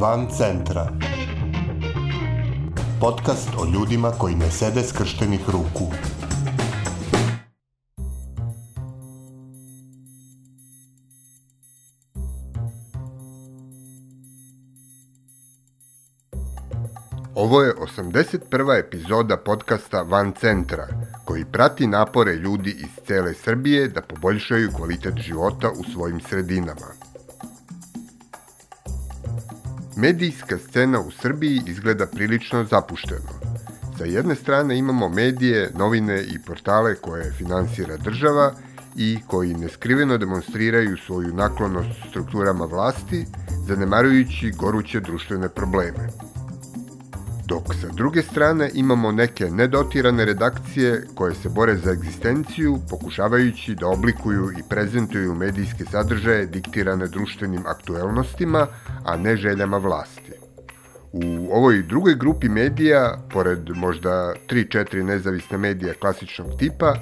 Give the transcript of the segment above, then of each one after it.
Van centra. Podcast o ljudima koji ne sede skrštenih ruku. Ovo je 81. epizoda podcasta Van centra, koji prati napore ljudi iz cele Srbije da poboljšaju kvalitet života u svojim sredinama. Medijska scena u Srbiji izgleda prilično zapušteno. Sa jedne strane imamo medije, novine i portale koje finansira država i koji neskriveno demonstriraju svoju naklonost strukturama vlasti, zanemarujući goruće društvene probleme dok sa druge strane imamo neke nedotirane redakcije koje se bore za egzistenciju, pokušavajući da oblikuju i prezentuju medijske sadržaje diktirane društvenim aktuelnostima, a ne željama vlasti. U ovoj drugoj grupi medija, pored možda 3-4 nezavisne medija klasičnog tipa,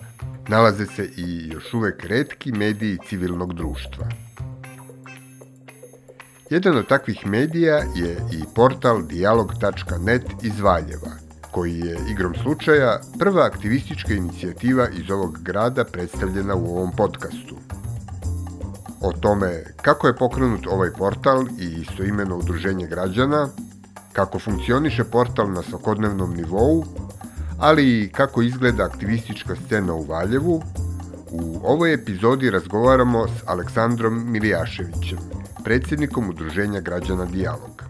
nalaze se i još uvek redki mediji civilnog društva. Jedan od takvih medija je i portal dialog.net iz Valjeva, koji je igrom slučaja prva aktivistička inicijativa iz ovog grada predstavljena u ovom podcastu. O tome kako je pokrenut ovaj portal i istoimeno udruženje građana, kako funkcioniše portal na svakodnevnom nivou, ali i kako izgleda aktivistička scena u Valjevu, u ovoj epizodi razgovaramo s Aleksandrom Milijaševićem, predsjednikom Udruženja građana Dijalog.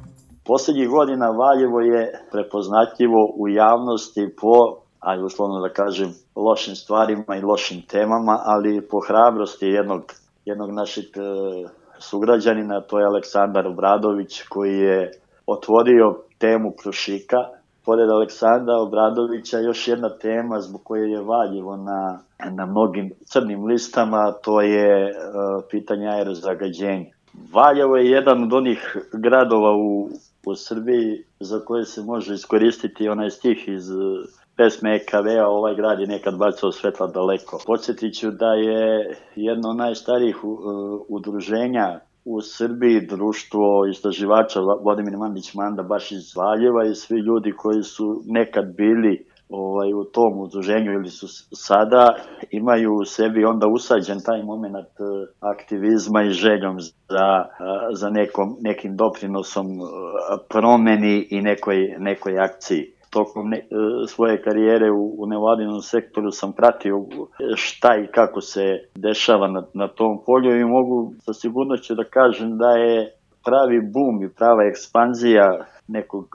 Poslednjih godina Valjevo je prepoznatljivo u javnosti po, ajde uslovno da kažem, lošim stvarima i lošim temama, ali po hrabrosti jednog, jednog našeg e, sugrađanina, to je Aleksandar Obradović, koji je otvorio temu Krušika. Pored Aleksandra Obradovića još jedna tema zbog koje je Valjevo na, na mnogim crnim listama, to je uh, pitanje aerozagađenja. Valjevo je jedan od onih gradova u, u Srbiji za koje se može iskoristiti onaj stih iz pesme EKV-a, ovaj grad je nekad bacao svetla daleko. Podsjetit ću da je jedno od najstarijih uh, udruženja u Srbiji društvo istraživača Vladimir Mandić Manda baš iz Valjeva i svi ljudi koji su nekad bili ovaj, u tom udruženju ili su sada imaju u sebi onda usađen taj moment e, aktivizma i željom za, e, za nekom, nekim doprinosom e, promeni i nekoj, nekoj akciji. Tokom ne, svoje karijere u, u nevladinom sektoru sam pratio šta i kako se dešava na, na tom polju i mogu sa sigurnošću da kažem da je pravi bum i prava ekspanzija nekog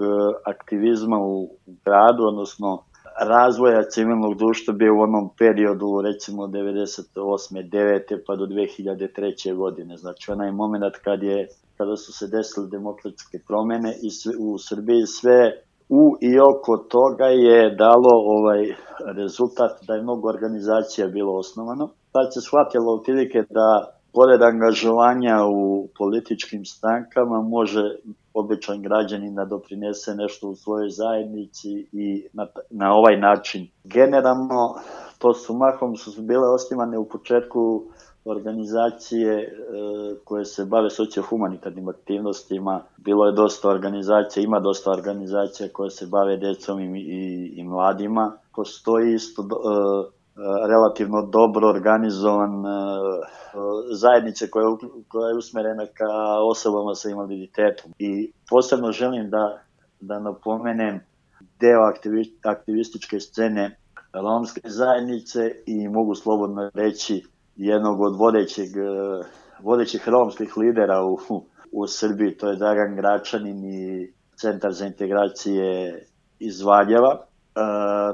aktivizma u gradu, odnosno razvoja civilnog društva bio u onom periodu recimo 98. 9. pa do 2003. godine. Znači onaj moment kad je kada su se desile demokratske promene i sve, u Srbiji sve u i oko toga je dalo ovaj rezultat da je mnogo organizacija bilo osnovano. Pa se shvatilo otprilike da pored angažovanja u političkim strankama može običan građanin da doprinese nešto u svojoj zajednici i na, na ovaj način. Generalno, to su mahom su bile osnivane u početku organizacije e, koje se bave socio-humanitarnim aktivnostima. Bilo je dosta organizacija, ima dosta organizacija koje se bave decom i, i, i mladima. Postoji isto e, relativno dobro organizovan e, zajednice koja, koja je usmerena ka osobama sa invaliditetom. I posebno želim da, da napomenem deo aktivi, aktivističke scene romske zajednice i mogu slobodno reći jednog od vodećeg, e, vodećih romskih lidera u, u Srbiji, to je Dragan Gračanin i Centar za integracije iz Valjeva. E,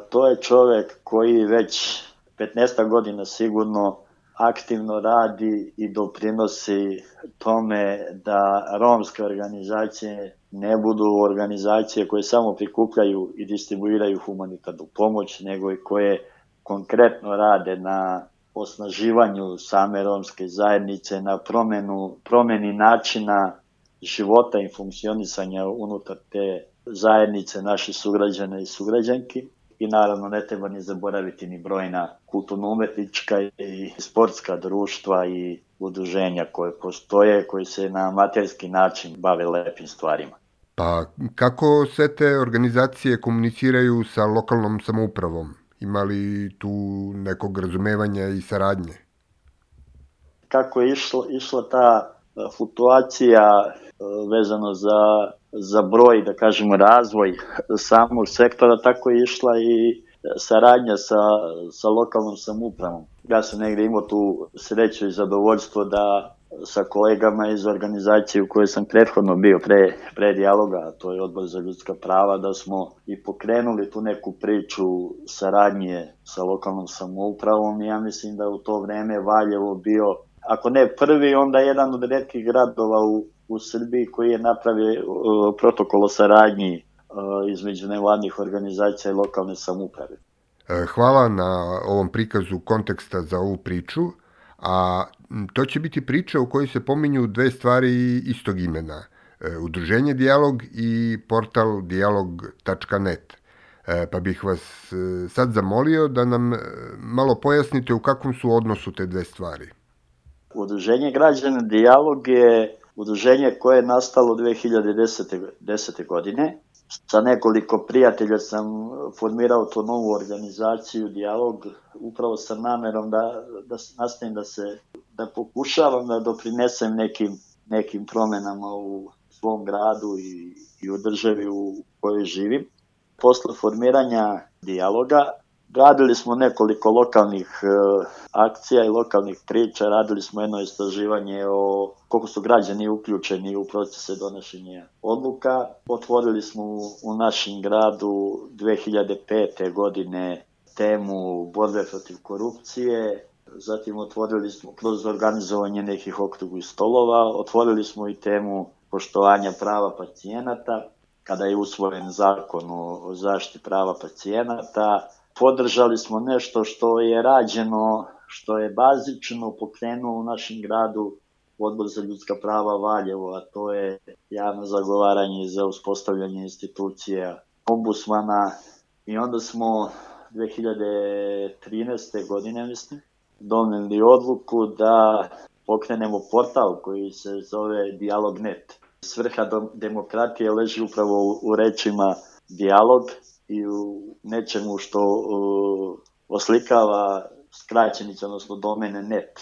to je čovek koji već 15 godina sigurno aktivno radi i doprinosi tome da romske organizacije ne budu organizacije koje samo prikupljaju i distribuiraju humanitarnu pomoć, nego i koje konkretno rade na osnaživanju same romske zajednice, na promenu, promeni načina života i funkcionisanja unutar te zajednice naših sugrađana i sugrađanki i naravno ne treba ni zaboraviti ni brojna kulturno-umetnička i sportska društva i udruženja koje postoje, koji se na amaterski način bave lepim stvarima. Pa kako sve te organizacije komuniciraju sa lokalnom samoupravom? Ima li tu nekog razumevanja i saradnje? Kako je išla, išla ta fluktuacija e, vezano za, za broj, da kažemo, razvoj samog sektora, tako je išla i saradnja sa, sa lokalnom samoupravom. Ja sam negde imao tu sreću i zadovoljstvo da sa kolegama iz organizacije u kojoj sam prethodno bio pre, pre dijaloga, a to je Odbor za ljudska prava, da smo i pokrenuli tu neku priču saradnje sa lokalnom samoupravom ja mislim da u to vreme Valjevo bio, ako ne prvi, onda jedan od redkih gradova u, u Srbiji koji je napravio uh, protokol o saradnji uh, između nevladnih organizacija i lokalne samouprave. E, hvala na ovom prikazu konteksta za ovu priču, a to će biti priča u kojoj se pominju dve stvari istog imena. Udruženje Dialog i portal dialog.net. Pa bih vas sad zamolio da nam malo pojasnite u kakvom su odnosu te dve stvari. Udruženje građana Dialog je udruženje koje je nastalo 2010. 10. godine sa nekoliko prijatelja sam formirao tu novu organizaciju, dijalog, upravo sa namerom da, da nastavim da se, da pokušavam da doprinesem nekim, nekim promenama u svom gradu i, i u državi u kojoj živim. Posle formiranja dijaloga Radili smo nekoliko lokalnih e, akcija i lokalnih priča, radili smo jedno istraživanje o koliko su građani uključeni u procese donošenja odluka. Otvorili smo u našem gradu 2005. godine temu borbe protiv korupcije, zatim otvorili smo kroz organizovanje nekih okruglih stolova, otvorili smo i temu poštovanja prava pacijenata, kada je usvojen zakon o zaštiti prava pacijenata, podržali smo nešto što je rađeno, što je bazično pokrenuo u našem gradu Odbor za ljudska prava Valjevo, a to je javno zagovaranje za uspostavljanje institucija ombusmana i onda smo 2013. godine, mislim, doneli odluku da pokrenemo portal koji se zove Dialog.net. Svrha demokratije leži upravo u, rečima dijalog i u nečemu što uh, oslikava skraćenicu, odnosno domene net,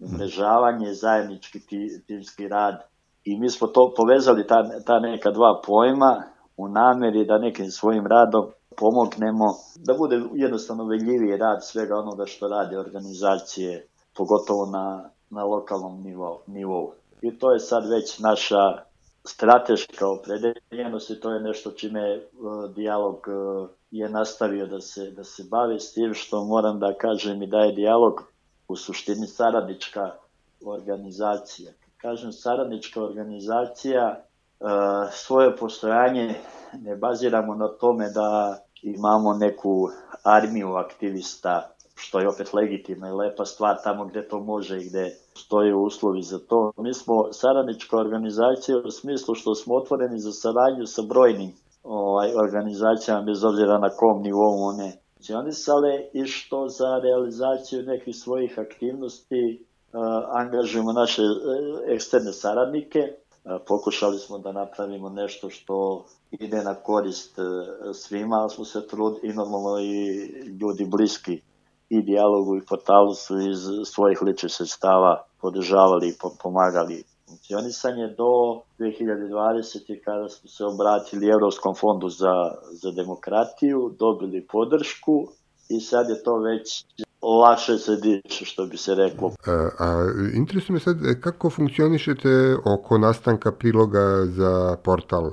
umrežavanje, zajednički timski rad. I mi smo to povezali, ta, ta neka dva pojma, u nameri da nekim svojim radom pomognemo da bude jednostavno veljiviji rad svega onoga što radi organizacije, pogotovo na, na lokalnom nivou. I to je sad već naša strateška opredeljenost i to je nešto čime uh, dijalog uh, je nastavio da se, da se bavi s tim što moram da kažem i da je dijalog u suštini saradnička organizacija. Kažem saradnička organizacija uh, svoje postojanje ne baziramo na tome da imamo neku armiju aktivista što je opet legitimna i lepa stvar tamo gde to može i gde stoje uslovi za to. Mi smo saradnička organizacija u smislu što smo otvoreni za saradnju sa brojnim ovaj, organizacijama, bez obzira na kom nivou one funkcionisale i što za realizaciju nekih svojih aktivnosti uh, angažujemo naše uh, eksterne saradnike. Uh, pokušali smo da napravimo nešto što ide na korist svima, ali smo se trud i normalno i ljudi bliski i dijalogu i portalu su iz svojih ličnih sredstava podržavali i pomagali funkcionisanje do 2020. kada smo se obratili Evropskom fondu za, za demokratiju, dobili podršku i sad je to već lakše se diše, što bi se reklo. A, a interesuje me sad kako funkcionišete oko nastanka priloga za portal?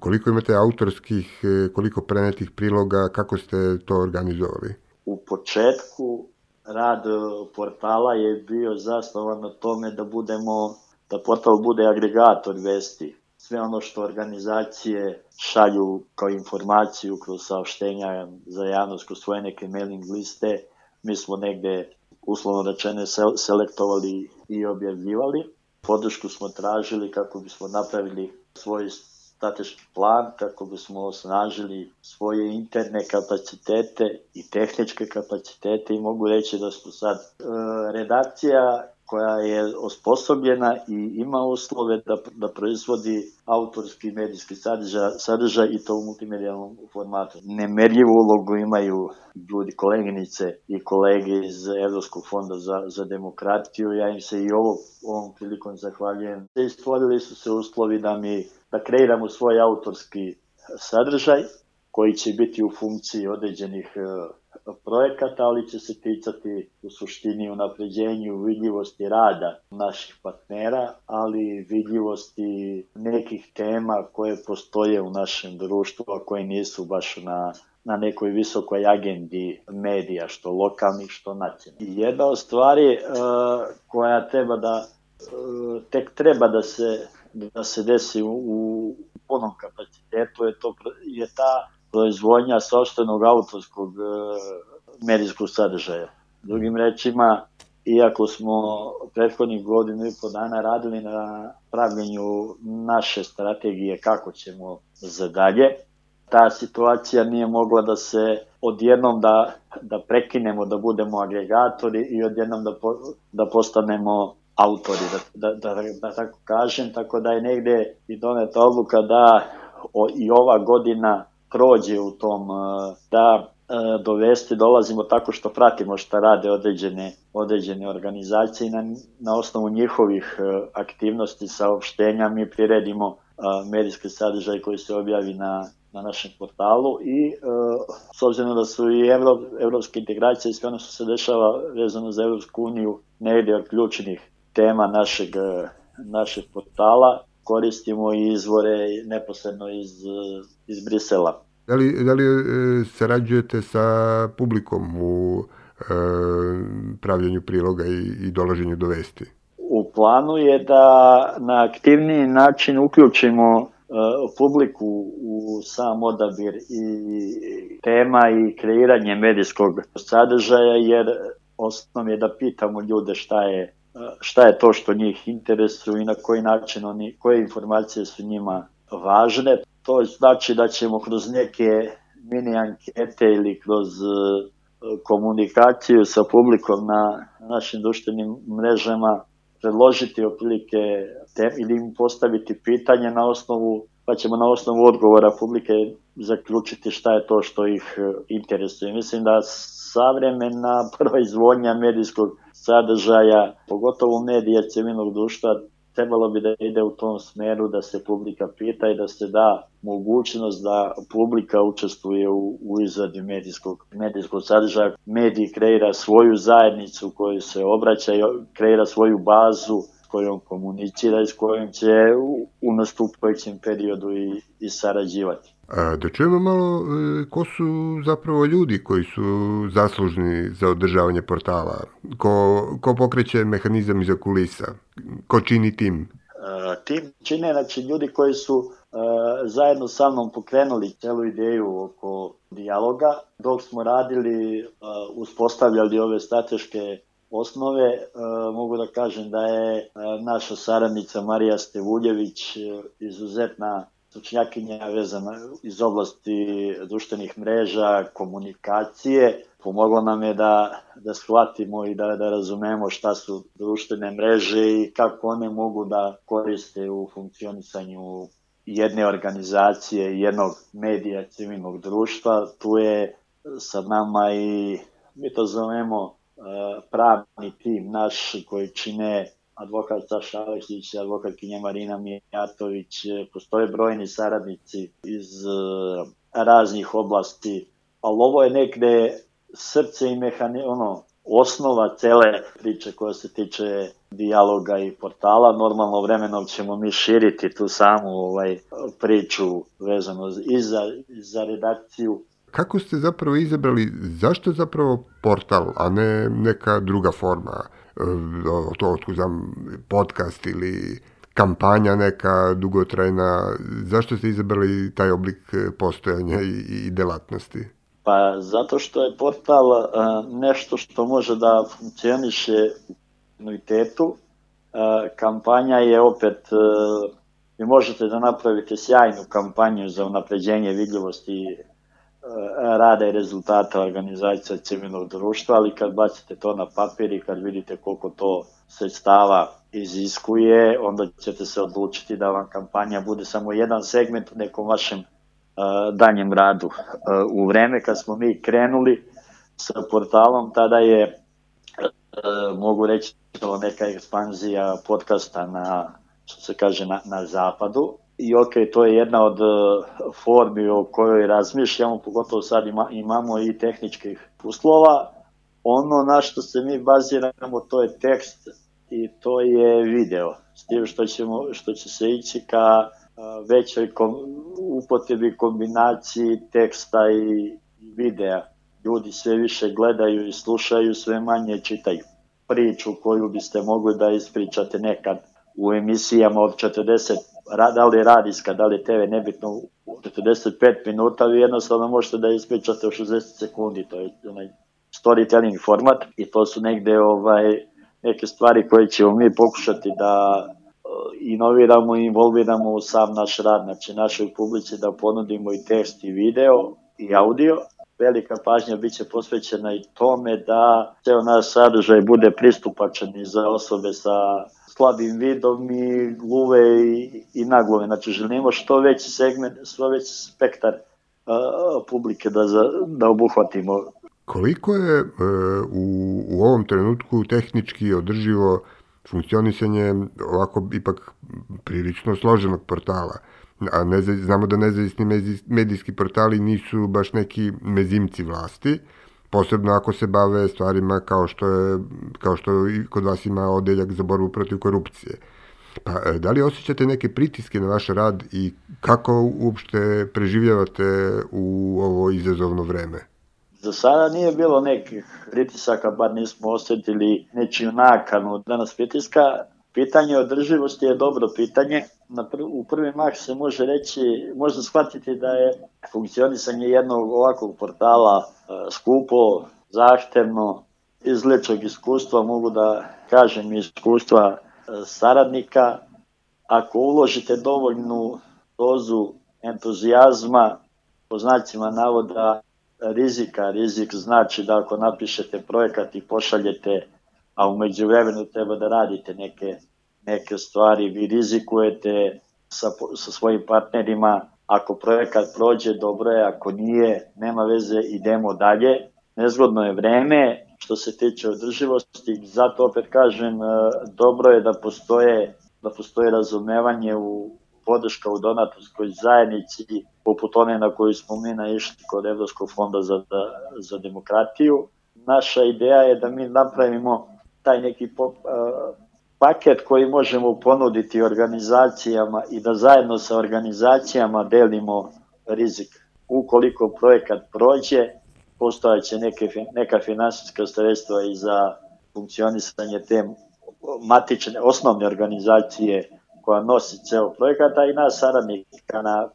Koliko imate autorskih, koliko prenetih priloga, kako ste to organizovali? U početku rad e, portala je bio zasnovan na tome da budemo da portal bude agregator vesti. Sve ono što organizacije šalju kao informaciju kroz saopštenja za javnost, kroz svoje neke mailing liste, mi smo negde uslovno rečene selektovali i objavljivali. Podršku smo tražili kako bismo napravili svoj strateški plan kako bismo osnažili svoje interne kapacitete i tehničke kapacitete i mogu reći da smo sad e, redakcija koja je osposobljena i ima uslove da, da proizvodi autorski medijski sadržaj, sadržaj i to u multimedijalnom formatu. Nemerljivu ulogu imaju ljudi, koleginice i kolege iz Evropskog fonda za, za demokratiju. Ja im se i ovo, ovom prilikom zahvaljujem. Stvorili su se uslovi da mi da kreiramo svoj autorski sadržaj koji će biti u funkciji određenih e, projekata, ali će se ticati u suštini unapređenju vidljivosti rada naših partnera, ali vidljivosti nekih tema koje postoje u našem društvu, a koje nisu baš na na nekoj visokoj agendi medija, što lokalnih, što nacionalnih. Jedna od stvari uh, koja treba da uh, tek treba da se da se desi u, u punom kapacitetu je to je ta proizvodnja sobstvenog autorskog e, medijskog sadržaja. Drugim rečima, iako smo prethodnih godinu i po dana radili na pravljenju naše strategije kako ćemo za dalje, ta situacija nije mogla da se odjednom da, da prekinemo, da budemo agregatori i odjednom da, po, da postanemo autori, da, da, da, da tako kažem, tako da je negde i doneta odluka da o, i ova godina prođe u tom e, da e, dovesti, dolazimo tako što pratimo šta rade određene, određene organizacije i na, na osnovu njihovih e, aktivnosti, saopštenja mi priredimo medijski sadržaj koji se objavi na, na našem portalu i s obzirom da su i evro, evropske integracije i sve ono što se dešava vezano za Evropsku uniju negde od ključnih tema našeg, našeg portala, koristimo i izvore neposredno iz, iz Brisela. Da li, da li e, sarađujete sa publikom u e, pravljenju priloga i, i dolaženju do vesti? U planu je da na aktivniji način uključimo e, publiku u sam odabir i tema i kreiranje medijskog sadržaja, jer osnov je da pitamo ljude šta je šta je to što njih interesuje i na koji način oni, koje informacije su njima važne. To znači da ćemo kroz neke mini ankete ili kroz e, komunikaciju sa publikom na našim društvenim mrežama predložiti otprilike ili im postaviti pitanje na osnovu pa ćemo na osnovu odgovora publike zaključiti šta je to što ih e, interesuje. Mislim da savremena proizvodnja medijskog sadržaja, pogotovo medija civilnog društva, trebalo bi da ide u tom smeru da se publika pita i da se da mogućnost da publika učestvuje u, u izradi medijskog, medijskog sadržaja. Mediji kreira svoju zajednicu koju se obraća i kreira svoju bazu kojom komunicira i s kojom će u, u nastupajućem periodu i, i sarađivati. A, da čujemo malo e, ko su zapravo ljudi koji su zaslužni za održavanje portala, ko, ko pokreće mehanizam iza kulisa, ko čini tim? A, tim čine znači, ljudi koji su a, zajedno sa mnom pokrenuli celu ideju oko dijaloga. Dok smo radili, a, uspostavljali ove strateške osnove, mogu da kažem da je naša saradnica Marija Stevuljević izuzetna stručnjakinja vezana iz oblasti društvenih mreža, komunikacije. Pomoglo nam je da, da shvatimo i da, da razumemo šta su društvene mreže i kako one mogu da koriste u funkcionisanju jedne organizacije, jednog medija civilnog društva. Tu je sa nama i mi to zovemo pravni tim naš koji čine advokat Saša Aleksić, advokatkinja Marina Mijatović, postoje brojni saradnici iz e, raznih oblasti, ali ovo je negde srce i mehani, ono, osnova cele priče koja se tiče dijaloga i portala. Normalno vremenom ćemo mi širiti tu samu ovaj, priču vezano i za, i za redakciju. Kako ste zapravo izabrali, zašto zapravo portal, a ne neka druga forma? To otkuzam podcast ili kampanja neka dugotrajna, zašto ste izabrali taj oblik postojanja i, i delatnosti? Pa zato što je portal uh, nešto što može da funkcioniše u kontinuitetu. Kampanja je opet, vi možete da napravite sjajnu kampanju za unapređenje vidljivosti rada i rezultata organizacija civilnog društva, ali kad bacite to na papir i kad vidite koliko to sredstava iziskuje, onda ćete se odlučiti da vam kampanja bude samo jedan segment u nekom vašem uh, danjem radu. Uh, u vreme kad smo mi krenuli sa portalom, tada je, mogu reći, neka ekspanzija podcasta na, što se kaže, na, na zapadu. I ok, to je jedna od formi o kojoj razmišljamo, pogotovo sad ima, imamo i tehničkih uslova. Ono na što se mi baziramo, to je tekst i to je video. S tim što, ćemo, što će se ići ka većoj kom, upotrebi kombinaciji teksta i videa. Ljudi sve više gledaju i slušaju, sve manje čitaju. Priču koju biste mogli da ispričate nekad u emisijama od 40, da li radijska, da li TV, nebitno, 45 minuta, vi jednostavno možete da ispričate u 60 sekundi, to je onaj storytelling format i to su negde ovaj, neke stvari koje ćemo mi pokušati da e, inoviramo i involviramo u sam naš rad, znači našoj publici da ponudimo i tekst i video i audio. Velika pažnja biće posvećena i tome da ceo naš sadržaj bude pristupačan i za osobe sa slabim vidom i gluve i, i naglove. Znači želimo što veći segment, što veći spektar uh, publike da, za, da obuhvatimo Koliko je e, u, u ovom trenutku tehnički održivo funkcionisanje ovako ipak prilično složenog portala? A ne, znamo da nezavisni medijski portali nisu baš neki mezimci vlasti, posebno ako se bave stvarima kao što, je, kao što i kod vas ima odeljak za borbu protiv korupcije. Pa, e, da li osjećate neke pritiske na vaš rad i kako uopšte preživljavate u ovo izazovno vreme? Za sada nije bilo nekih pritisaka, bar nismo osetili nečiju nakanu da nas pritiska. Pitanje održivosti je dobro pitanje. Na pr u prvi mah se može reći, možda shvatiti da je funkcionisanje jednog ovakvog portala uh, skupo, zahtevno, iz ličnog iskustva mogu da kažem iskustva uh, saradnika. Ako uložite dovoljnu dozu entuzijazma, po znacima navoda rizika. Rizik znači da ako napišete projekat i pošaljete, a umeđu vremenu treba da radite neke, neke stvari, vi rizikujete sa, sa svojim partnerima, ako projekat prođe, dobro je, ako nije, nema veze, idemo dalje. Nezgodno je vreme, što se tiče održivosti, zato opet kažem, e, dobro je da postoje, da postoje razumevanje u podrška u donatorskoj zajednici poput one na koju smo mi naišli kod Evropskog fonda za, za demokratiju. Naša ideja je da mi napravimo taj neki po, uh, paket koji možemo ponuditi organizacijama i da zajedno sa organizacijama delimo rizik. Ukoliko projekat prođe, postojaće neke, neka finansijska sredstva i za funkcionisanje te matične, osnovne organizacije koja nosi ceo projekat, a i nas saradnika na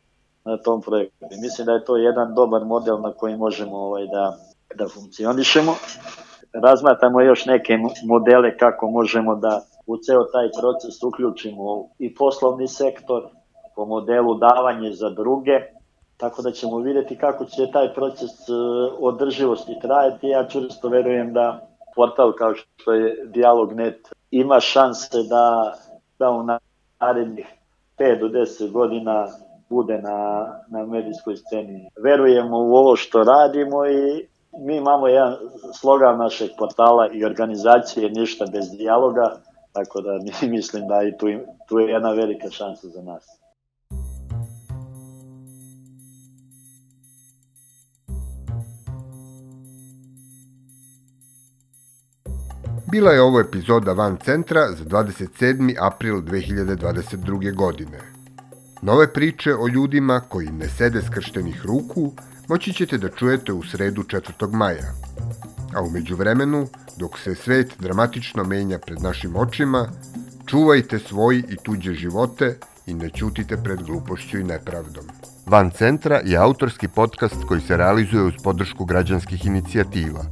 na tom projektu. Mislim da je to jedan dobar model na koji možemo ovaj, da, da funkcionišemo. Razmatamo još neke modele kako možemo da u ceo taj proces uključimo i poslovni sektor po modelu davanje za druge, tako da ćemo videti kako će taj proces e, održivosti trajati. Ja čvrsto verujem da portal kao što je Dialog.net ima šanse da, da u narednih 5 do 10 godina bude na, na medijskoj sceni. Verujemo u ovo što radimo i mi imamo jedan slogan našeg portala i organizacije ništa bez dijaloga, tako da mislim da i tu, tu je jedna velika šansa za nas. Bila je ovo epizoda Van Centra za 27. april 2022. godine. Nove priče o ljudima koji ne sede skrštenih ruku moći ćete da čujete u sredu 4. maja. A umeđu vremenu, dok se svet dramatično menja pred našim očima, čuvajte svoj i tuđe živote i ne ćutite pred glupošću i nepravdom. Van Centra je autorski podcast koji se realizuje uz podršku građanskih inicijativa.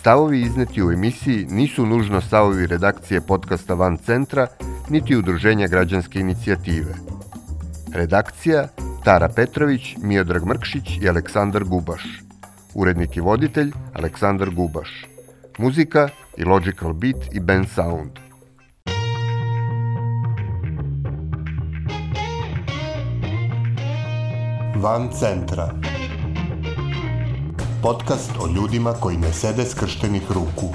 Stavovi izneti u emisiji nisu nužno stavovi redakcije podcasta Van Centra, niti udruženja građanske inicijative – Redakcija Tara Petrović, Miodrag Mrkšić i Aleksandar Gubaš urednik i voditelj Aleksandar Gubaš, muzika i Logical Beat i Ben Sound. Van centra Podcast o ljudima koji ne sede skrštenih ruku.